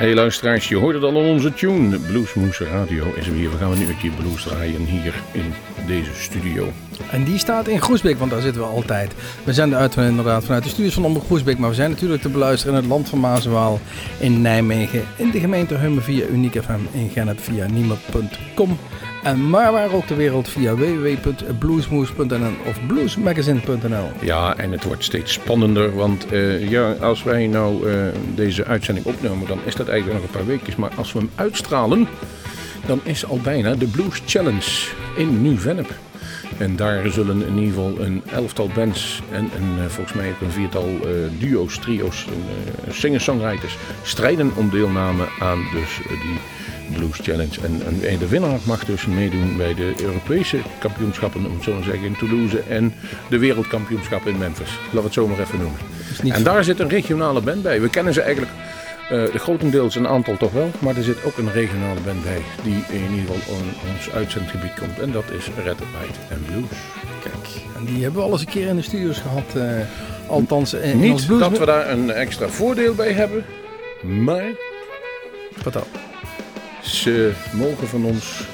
Hey luisteraars, je hoorde het al aan onze tune. Bluesmoes Radio is weer. We gaan een uurtje blues draaien hier in deze studio. En die staat in Groesbeek, want daar zitten we altijd. We zijn uit, inderdaad vanuit de studios van Omroep Groesbeek, maar we zijn natuurlijk te beluisteren in het land van Maaswaal in Nijmegen, in de gemeente Hummen via Uniek FM, in via niemer.com. En maar waar ook de wereld via www.bluesmoes.nl of bluesmagazine.nl. Ja, en het wordt steeds spannender, want uh, ja, als wij nou uh, deze uitzending opnemen, dan is dat eigenlijk nog een paar weken. Maar als we hem uitstralen, dan is al bijna de Blues Challenge in Nieuw-Vennep. En daar zullen in ieder geval een elftal bands en, en uh, volgens mij ook een viertal duo's, trio's, uh, singer-songwriters strijden om deelname aan dus die Blues Challenge. En, en, de winnaar mag dus meedoen bij de Europese kampioenschappen, om het zo te zeggen, in Toulouse en de wereldkampioenschappen in Memphis. Laten we het zo maar even noemen. En daar zit een regionale band bij. We kennen ze eigenlijk uh, de grotendeels een aantal toch wel, maar er zit ook een regionale band bij die in ieder geval in ons uitzendgebied komt. En dat is Red White and Blues. Kijk, en die hebben we al eens een keer in de studios gehad. Uh, althans, in, Niet ons blues... dat we daar een extra voordeel bij hebben, maar... Wat dan? Ze mogen van ons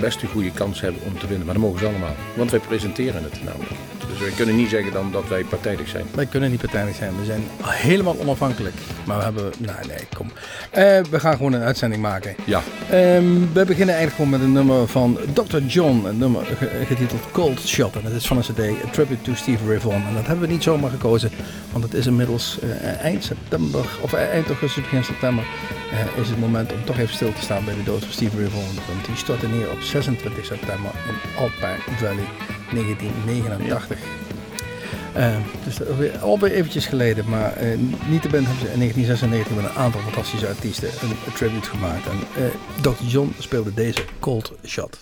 best een goede kans hebben om te winnen. Maar dat mogen ze allemaal. Want wij presenteren het namelijk. Dus wij kunnen niet zeggen dan dat wij partijdig zijn. Wij kunnen niet partijdig zijn. We zijn helemaal onafhankelijk. Maar we hebben... Nou, nee, kom. Uh, we gaan gewoon een uitzending maken. Ja. Um, we beginnen eigenlijk gewoon met een nummer van Dr. John. Een nummer getiteld Cold Shot. En dat is van een cd, A Tribute to Steve Vaughan. En dat hebben we niet zomaar gekozen. Want het is inmiddels uh, eind september, of eind augustus, begin september... Uh, is het moment om toch even stil te staan bij de dood van Steve Vaughan. Want die stortte neer op 26 september in Alpine Valley 1989. Ja. Uh, dus alweer eventjes geleden, maar uh, niet te ben hebben ze in 1996 met een aantal fantastische artiesten een, tribute gemaakt. En Dr. John speelde deze Cold Shot.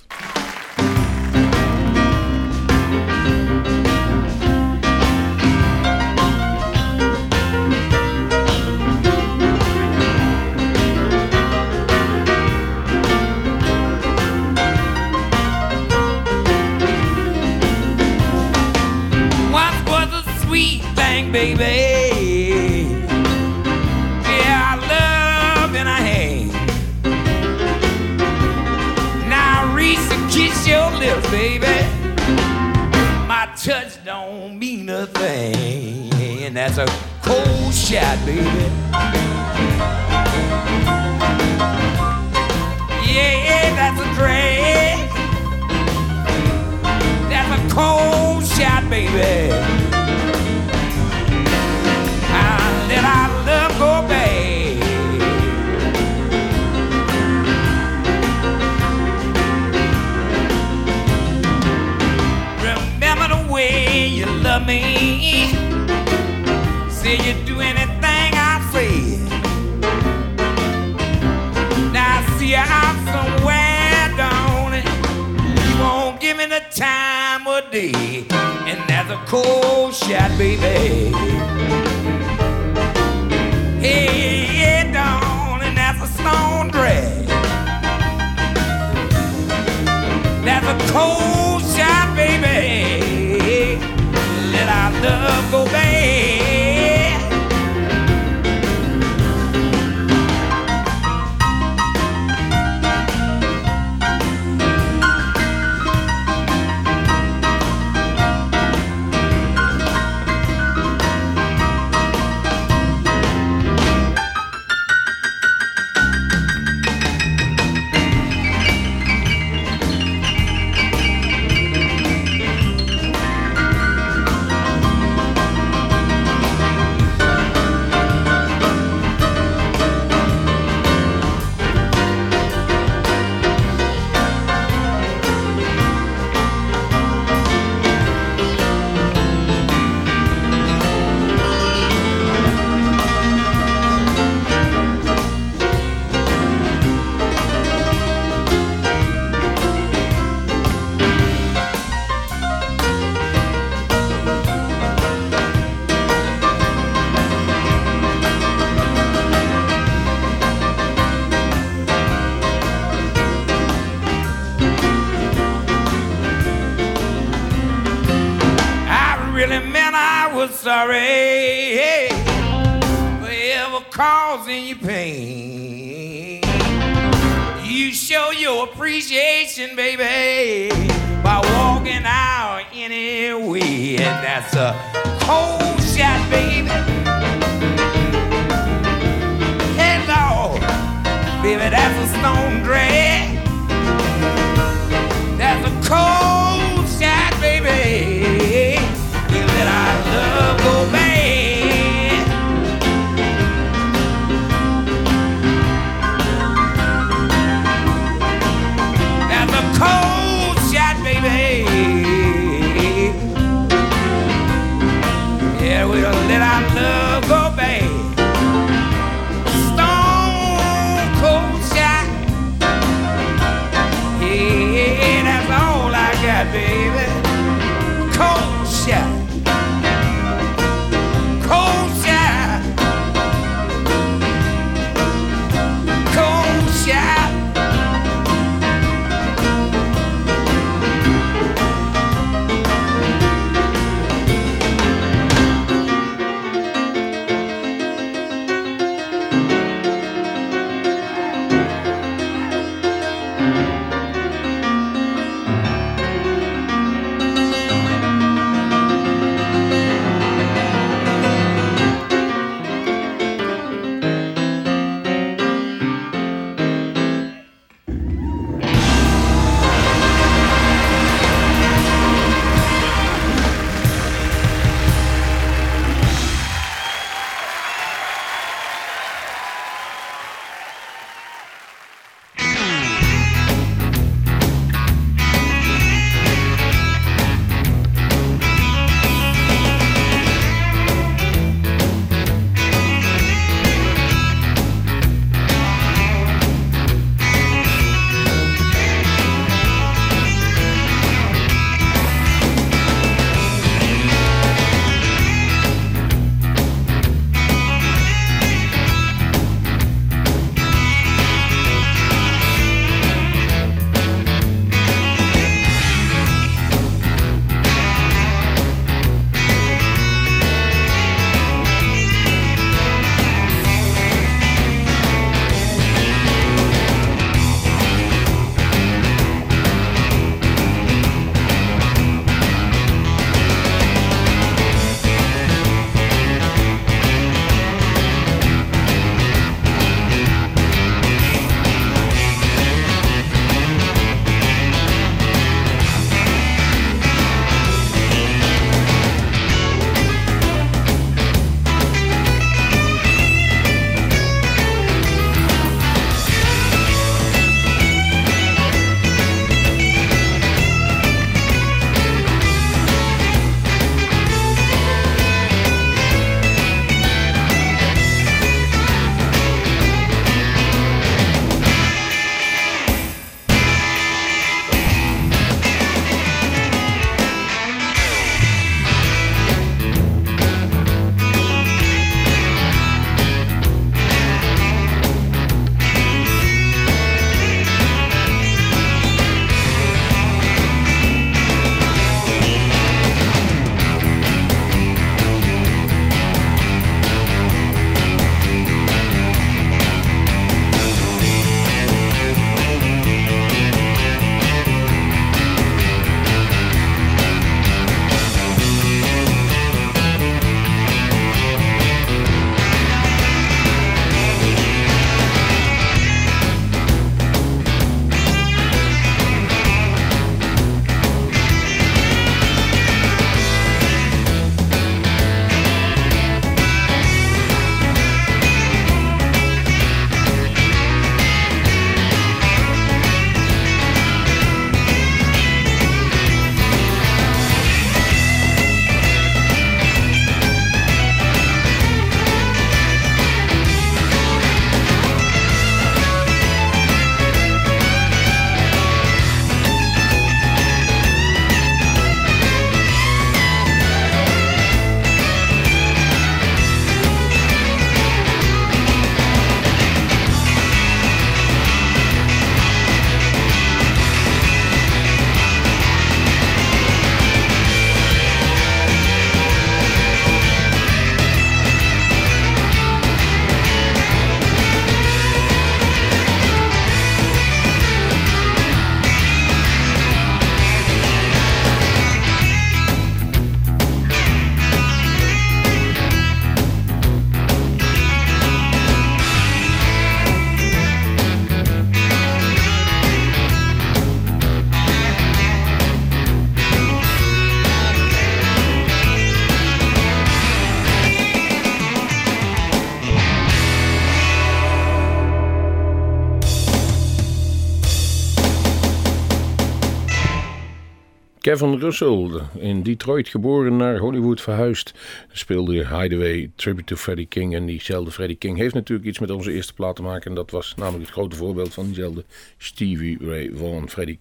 Kevin Russell, in Detroit geboren, naar Hollywood verhuisd. Speelde Hideaway, Tribute to Freddie King. En diezelfde Freddie King heeft natuurlijk iets met onze eerste plaat te maken. En dat was namelijk het grote voorbeeld van diezelfde Stevie Ray Vaughan. Freddie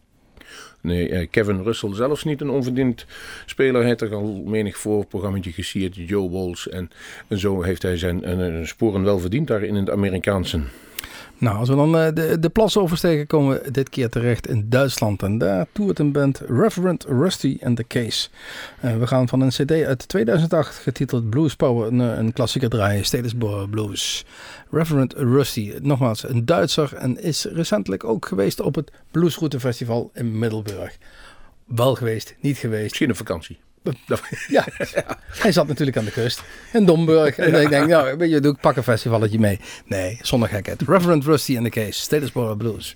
Nee, eh, Kevin Russell zelfs niet een onverdiend speler. Hij heeft er al menig voorprogrammaatje gesierd, Joe Walls. En, en zo heeft hij zijn een, sporen wel verdiend daar in het Amerikaanse. Nou, als we dan uh, de, de plas oversteken, komen we dit keer terecht in Duitsland. En daar toert een band Reverend Rusty and the Case. Uh, we gaan van een cd uit 2008 getiteld Blues Power, een, een klassieker draaien, Statesboro Blues. Reverend Rusty, nogmaals een Duitser en is recentelijk ook geweest op het Bluesroute Festival in Middelburg. Wel geweest, niet geweest. Misschien een vakantie. Ja, hij zat natuurlijk aan de kust in Domburg. En ik denk, nou, weet je, doe ik pak een festivalletje mee. Nee, zonder gekheid. Reverend Rusty in the Case, Statesboro Blues.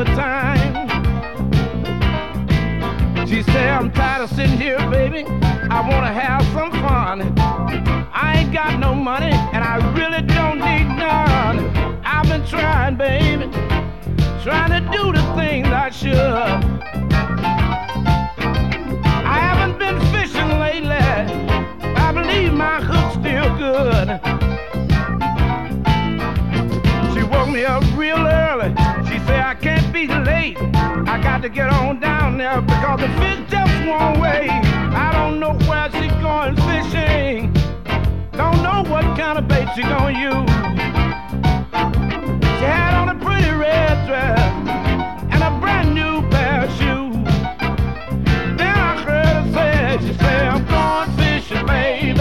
another time. She said, I'm tired of sitting here, baby. I want to have some fun. I ain't got no money, and I really don't need none. I've been trying, baby, trying to do the things I should. I haven't been fishing lately. I believe my hook's still good. Woke me up real early. She said I can't be late. I got to get on down there because the fish just won't wait. I don't know where she's going fishing. Don't know what kind of bait she gonna use. She had on a pretty red dress and a brand new pair of shoes. Then I heard her say, she said, I'm going fishing, baby,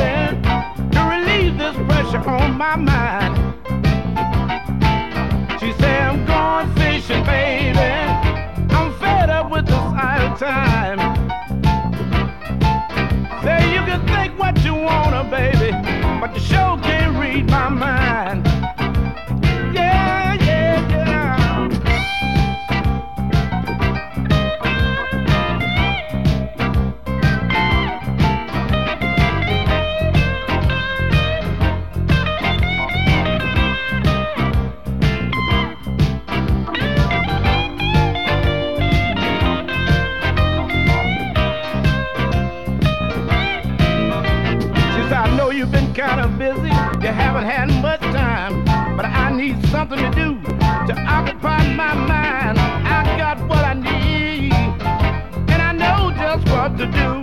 to relieve this pressure on my mind. Time. Say you can think what you wanna, baby, but the show can't read my mind. To do.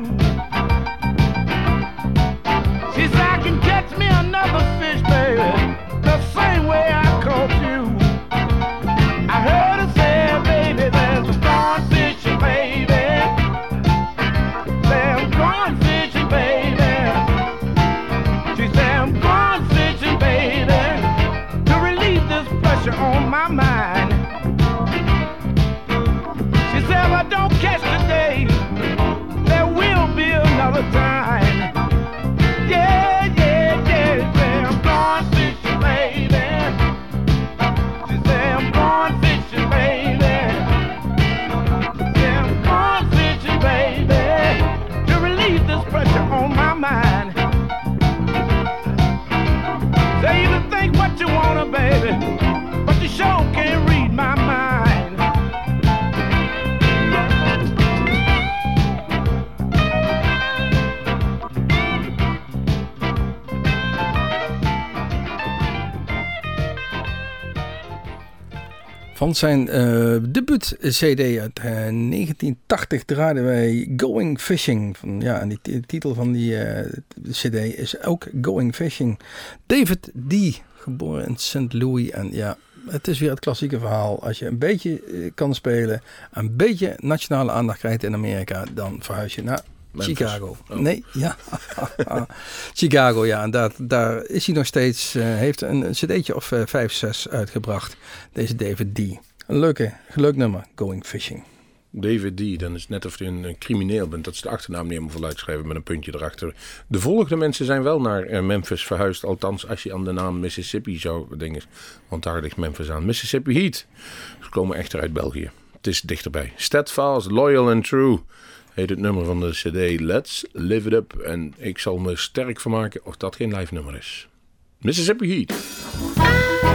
Van zijn eh debuut-CD uit eh, 1980 draaiden wij Going Fishing. Van, ja, en die t- titel van die eh, CD is ook Going Fishing. David D., geboren in St. Louis. En ja, het is weer het klassieke verhaal. Als je een beetje eh, kan spelen, een beetje nationale aandacht krijgt in Amerika, dan verhuis je naar Memphis. Chicago. Oh. Nee, ja. Chicago, ja. En daar, daar is hij nog steeds. eh, heeft een cd'tje of eh, vijf, zes uitgebracht. Deze David D. Een leuke, leuk nummer. Going Fishing. David D. Dan is het net of je een, een crimineel bent. Dat is de achternaam niet helemaal voluit schrijven met een puntje erachter. De volgende mensen zijn wel naar eh, Memphis verhuisd. Althans, als je aan de naam Mississippi zou denken. Want daar ligt Memphis aan. Mississippi Heat. Ze komen echter uit België. Het is dichterbij. Steadfast, Loyal and True. Heet het nummer van de CD Let's Live It Up. En ik zal me sterk vermaken of dat geen live nummer is. Mississippi Heat.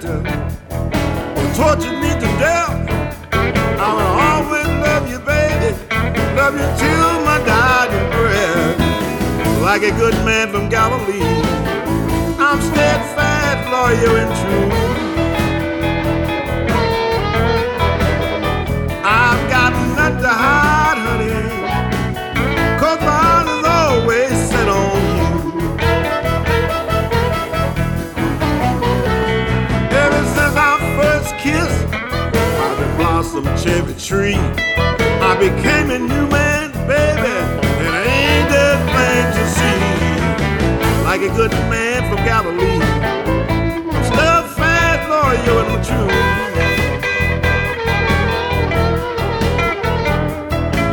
Detector. You tortured me to death. I will always love you, baby. Love you till my dying breath. Like a good man from Galilee. I'm steadfast, loyal, and true. Blossom cherry tree. I became a new man, baby, and ain't that plain to see? Like a good man from Galilee, I'm steadfast, loyal, and true.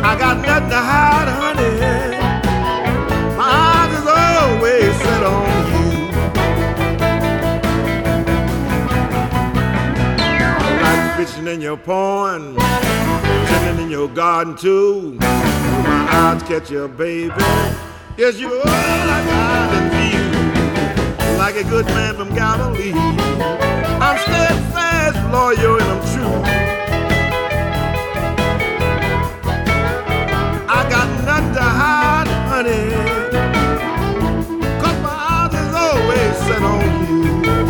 I got nothing to hide, in your pond, chilling in your garden too. My eyes catch you, baby. Yes, you are like I feel, like a good man from Galilee. I'm steadfast, loyal, and I'm true. I got nothing to hide, honey. Cause my eyes is always set on you.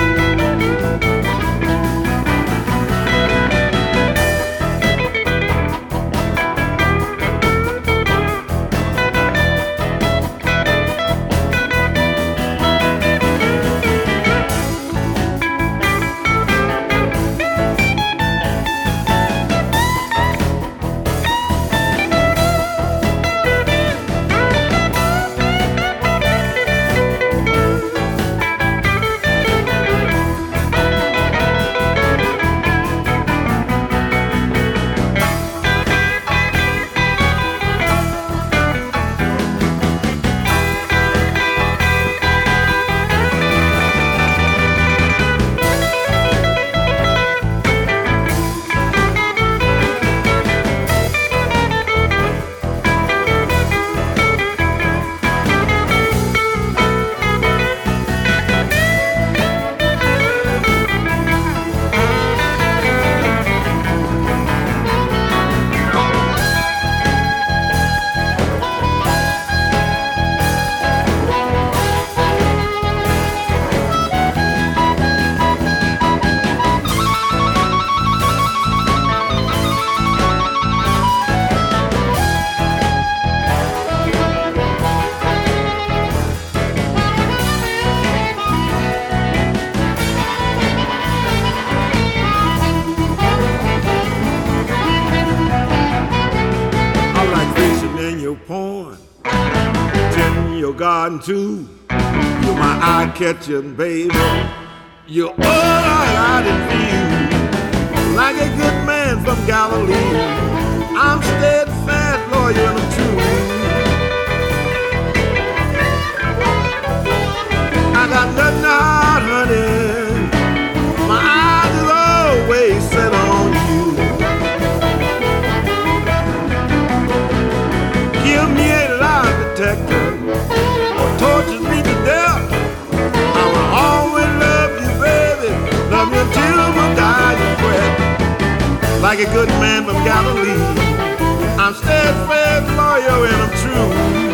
You're my eye catching baby. A good man from Galilee, I'm steadfast, loyal, and I'm true.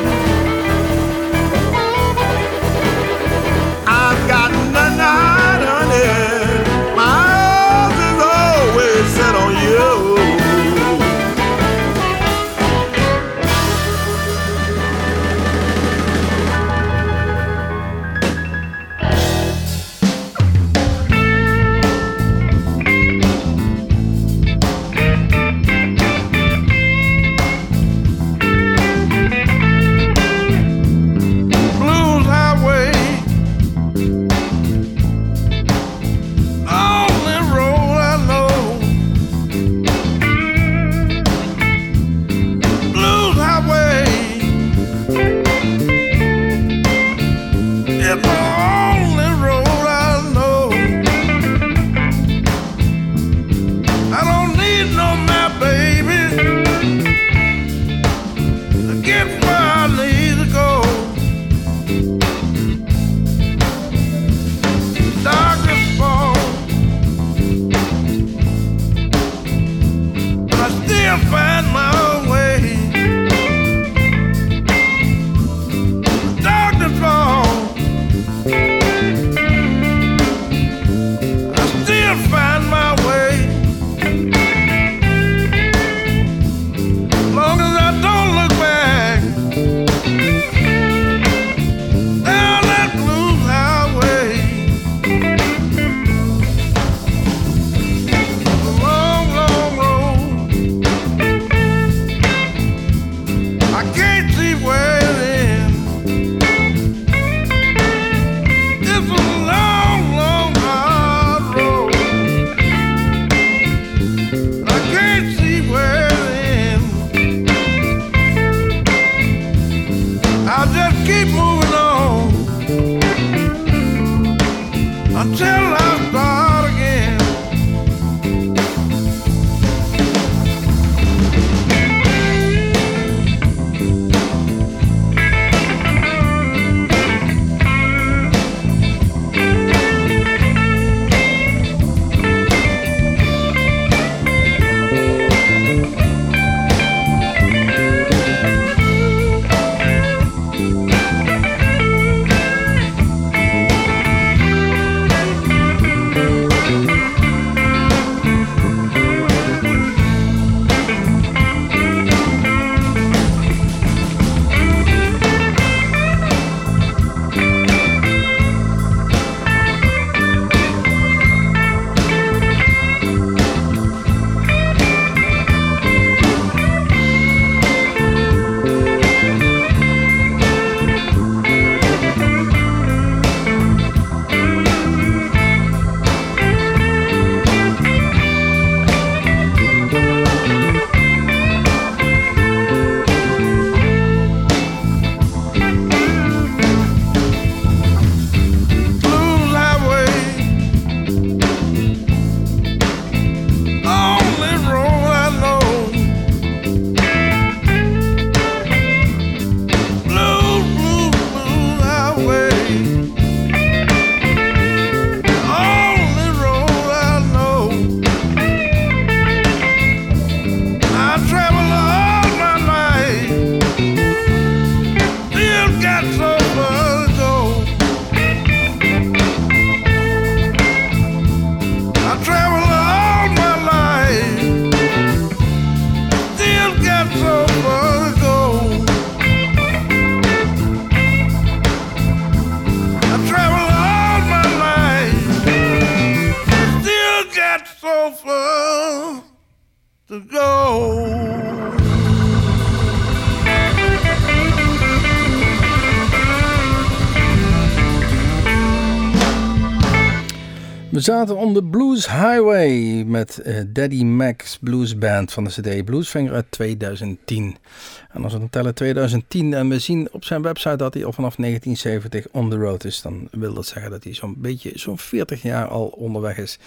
Zaten on the Blues Highway met eh, Daddy Mac's Blues Band van de CD Bluesfinger uit 2010. En als we dan tellen 2010 en we zien op zijn website dat hij al vanaf 1970 on the road is, dan wil dat zeggen dat hij zo'n beetje zo'n 40 jaar al onderweg is.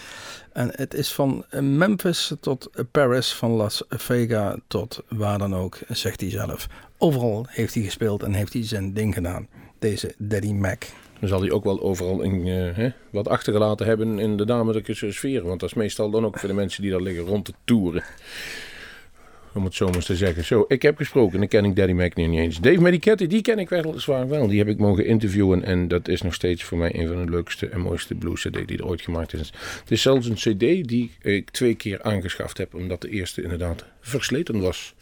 En het is van eh, Memphis tot Paris, van Las Vegas tot waar dan ook, zegt hij zelf. Overal heeft hij gespeeld en heeft hij zijn ding gedaan. Deze Daddy Mac. Dan zal hij ook wel overal in, eh, hè, wat achtergelaten hebben in de dametelijke sfeer. Want dat is meestal dan ook voor de mensen die daar liggen rond te toeren. Om het zo maar te zeggen. Zo, ik heb gesproken, dan ken ik Daddy Mac niet eens. Dave Medicetti, die ken ik weliswaar wel. Die heb ik mogen interviewen. En dat is nog steeds voor mij een van de leukste en mooiste blues CD die er ooit gemaakt is. Het is zelfs een CD die ik twee keer aangeschaft heb. Omdat de eerste inderdaad versleten was.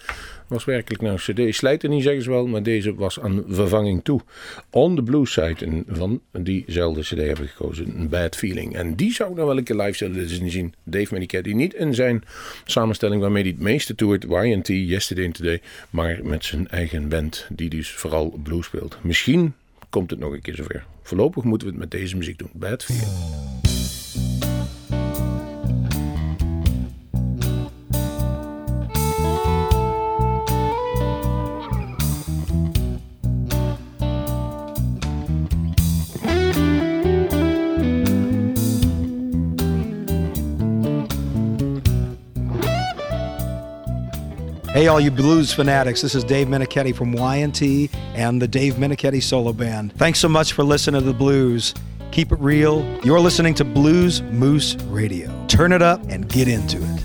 Was werkelijk nou een CD. Slijten niet, zeggen ze wel. Maar deze was aan vervanging toe. On the Blues site en van diezelfde CD heb ik gekozen. Bad Feeling. En die zou ik nou wel een keer live zullen zien. Dave Medicetti niet in zijn samenstelling waarmee hij het meeste toert. YT, Yesterday and Today. Maar met zijn eigen band. Die dus vooral blues speelt. Misschien komt het nog een keer zover. Voorlopig moeten we het met deze muziek doen. Bad Feeling. Hey, all you blues fanatics, this is Dave Menichetti from YNT and the Dave Menichetti Solo Band. Thanks so much for listening to the blues. Keep it real. You're listening to Blues Moose Radio. Turn it up and get into it.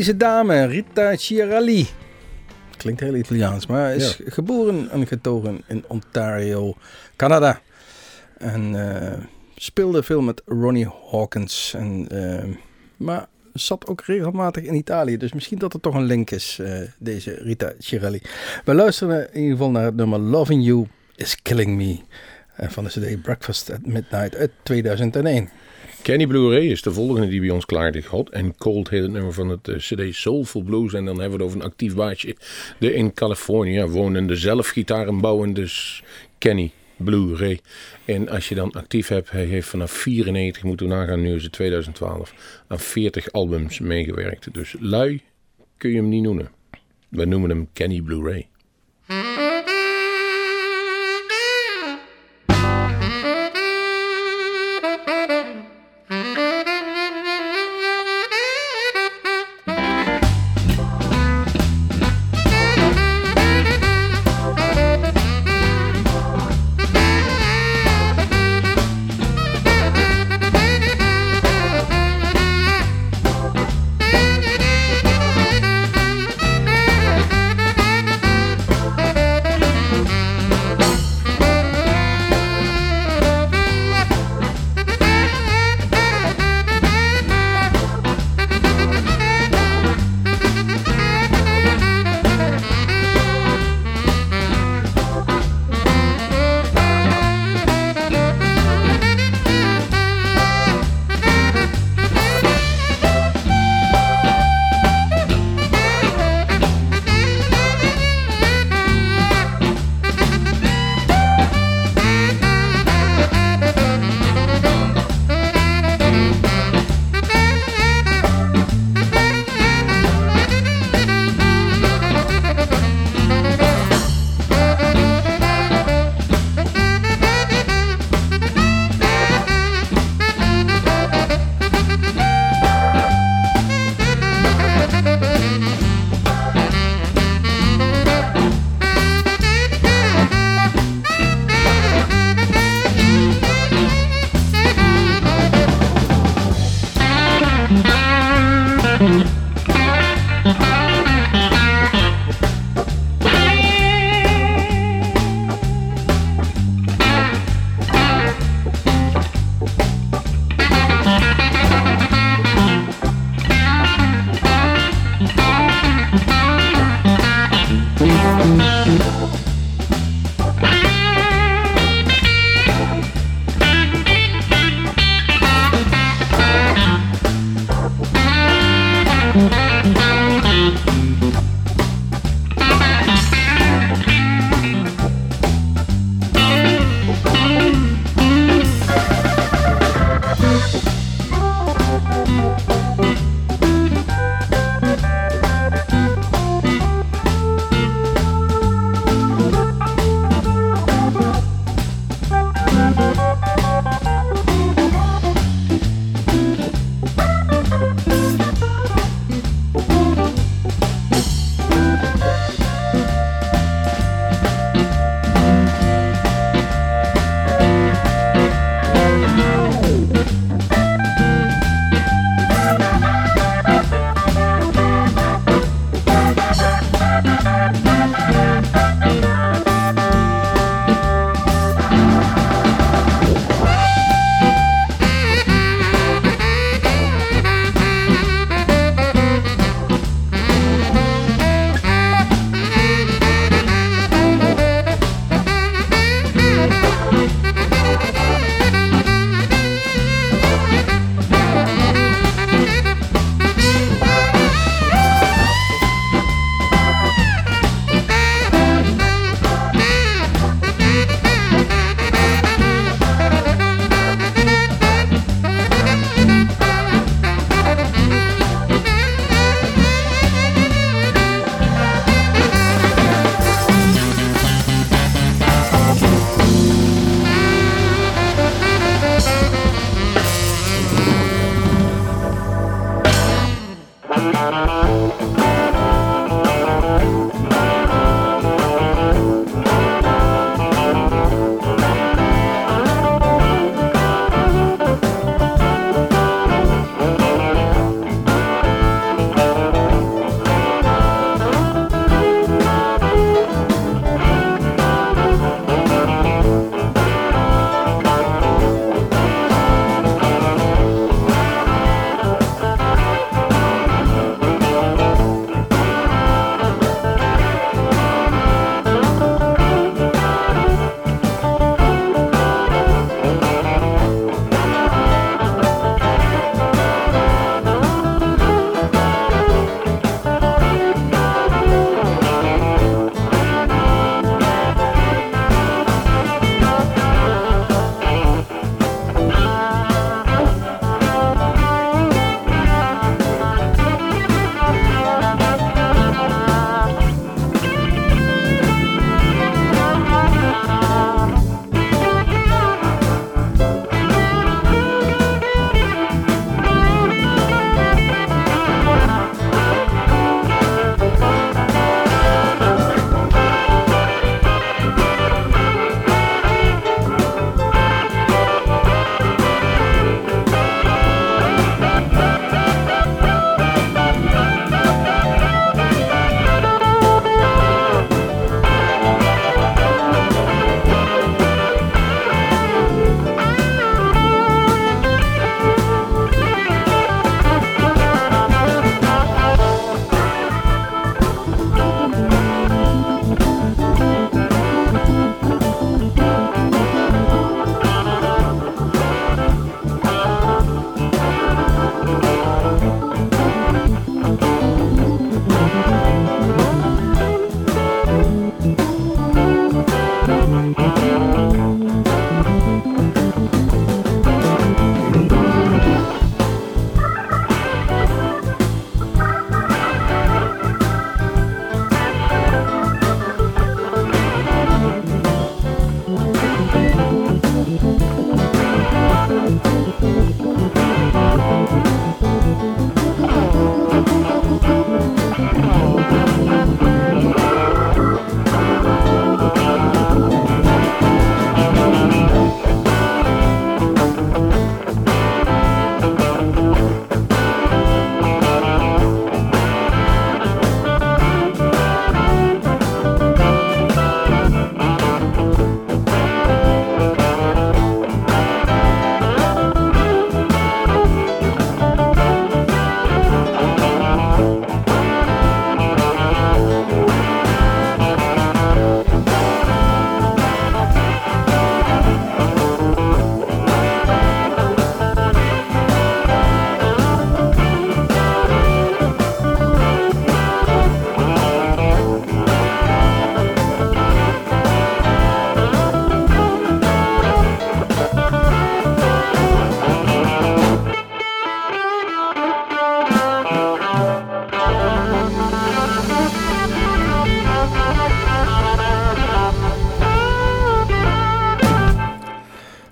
Deze dame, Rita Chiarelli. Klinkt heel Italiaans, maar is Ja. geboren en getogen in Ontario, Canada. En eh, speelde veel met Ronnie Hawkins. En, eh, maar zat ook regelmatig in Italië. Dus misschien dat er toch een link is, eh, deze Rita Chiarelli. We luisteren in ieder geval naar het nummer Loving You is Killing Me. van de CD Breakfast at Midnight uit 2001. Kenny Blue Ray is de volgende die bij ons klaar ligt. Hot and Cold heet het nummer van het eh, CD Soulful Blues. En dan hebben we het over een actief baasje. De in Californië wonende, zelf gitarenbouwende Kenny Blue Ray. En als je dan actief hebt, hij heeft vanaf 94, moeten we nagaan, nu is het 2012, aan 40 albums meegewerkt. Dus lui kun je hem niet noemen. We noemen hem Kenny Blue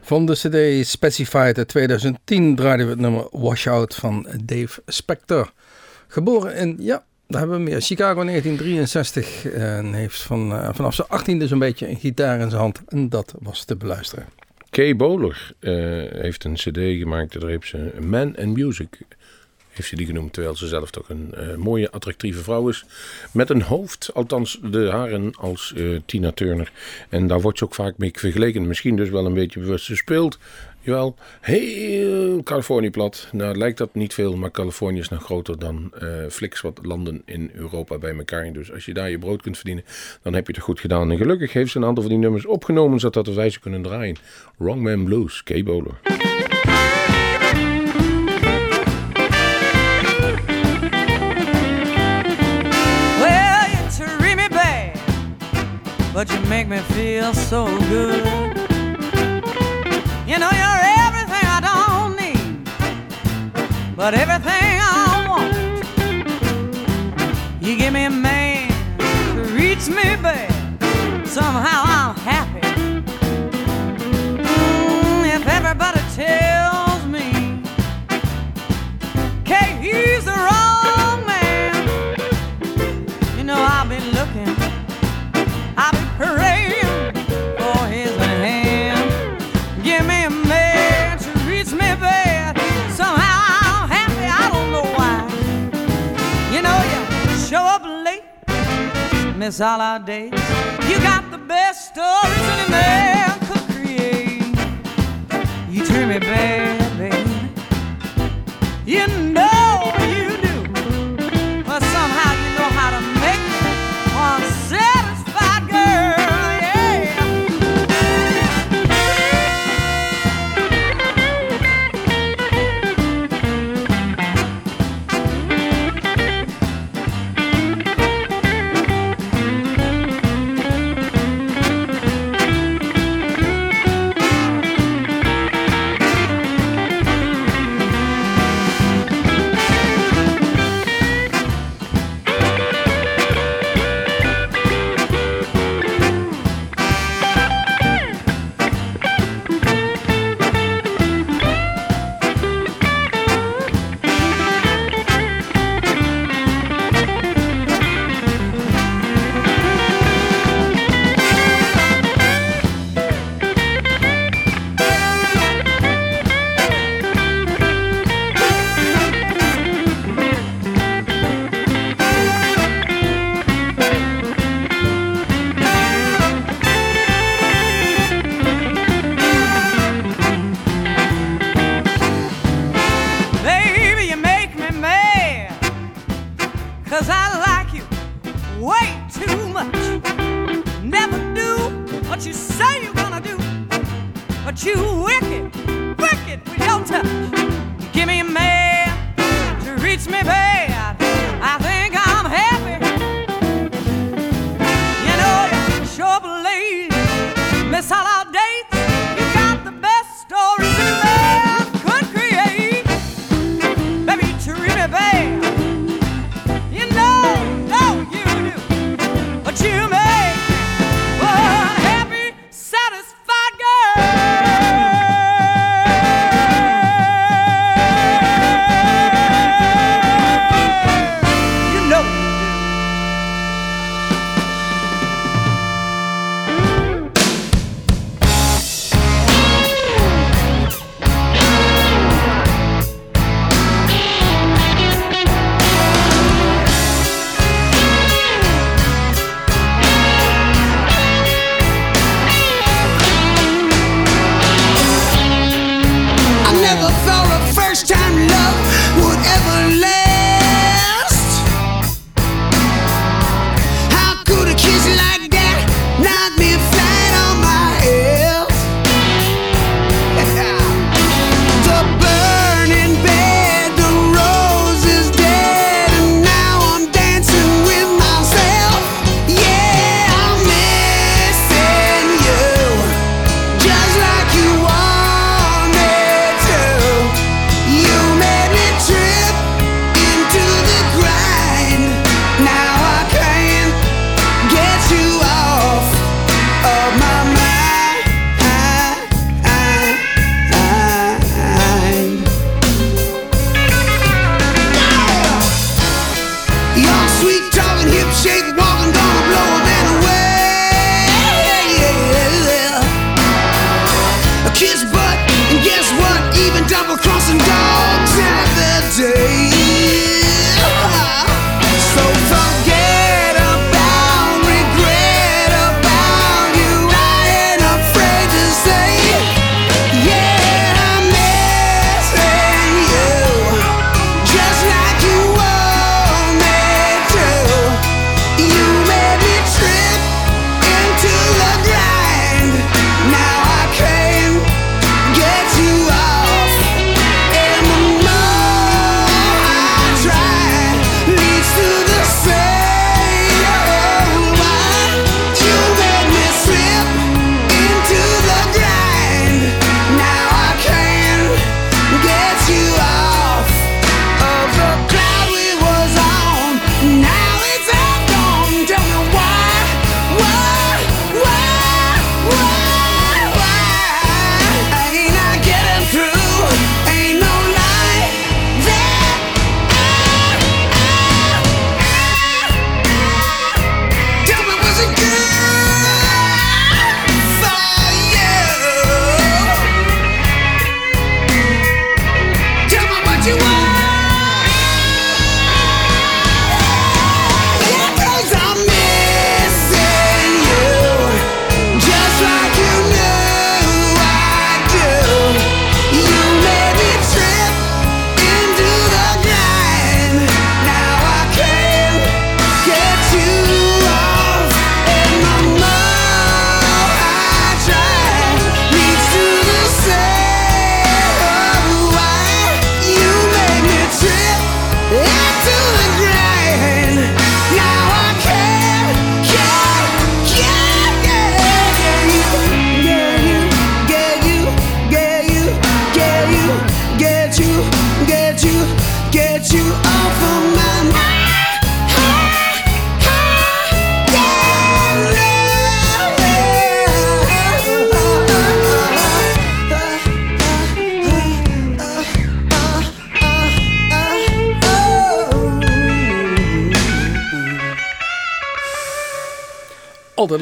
Van de CD Specified uit 2010 draaiden we het nummer Washout van Dave Spector. Geboren in, ja, daar hebben we meer, Chicago 1963. En heeft van, eh, vanaf zijn 18e zo'n beetje een gitaar in zijn hand. En dat was te beluisteren. Kay Bowler eh, heeft een cd gemaakt. Daar heeft ze Man and Music heeft ze die genoemd. Terwijl ze zelf toch een eh, mooie, attractieve vrouw is. Met een hoofd, althans de haren als eh, Tina Turner. En daar wordt ze ook vaak mee vergeleken. Misschien dus wel een beetje bewust. Ze speelt Jawel, heel Californië plat. Nou lijkt dat niet veel, maar Californië is nog groter dan eh fliks wat landen in Europa bij elkaar. Dus als je daar je brood kunt verdienen, dan heb je het goed gedaan. En gelukkig heeft ze een aantal van die nummers opgenomen, zodat wij ze kunnen draaien. Wrong Man Blues, Kay Bowler. But you make me feel so good. You know you're everything I don't need, but everything I want. You give me a man who treats me bad. Somehow I'm happy. Mm, if everybody tells miss all our days. You got the best stories any man could create. You treat me bad, baby. You know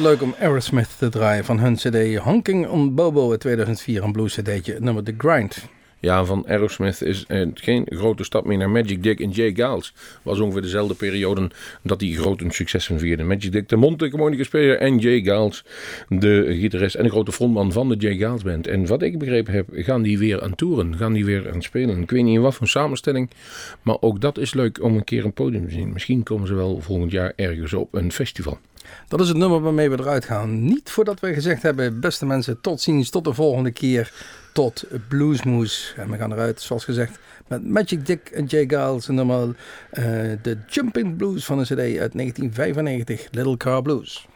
Leuk om Aerosmith te draaien van hun cd Honking on Bobo uit 2004, een blues cd'tje, nummer The Grind. Ja, van Aerosmith is geen grote stap meer naar Magic Dick en Jay Giles. Was ongeveer dezelfde periode dat die grote successen vierden. Magic Dick, de mondharmonica-speler en Jay Giles, de gitarist en de grote frontman van de Jay Giles Band. En wat ik begrepen heb, gaan die weer aan toeren, gaan die weer aan spelen. Ik weet niet in wat voor samenstelling, maar ook dat is leuk om een keer een podium te zien. Misschien komen ze wel volgend jaar ergens op een festival. Dat is het nummer waarmee we eruit gaan. Niet voordat we gezegd hebben, beste mensen, tot ziens, tot de volgende keer, tot Bluesmoes. En we gaan eruit, zoals gezegd, met Magic Dick en Jay Giles, en nummer eh, de Jumping Blues van een cd uit 1995, Little Car Blues.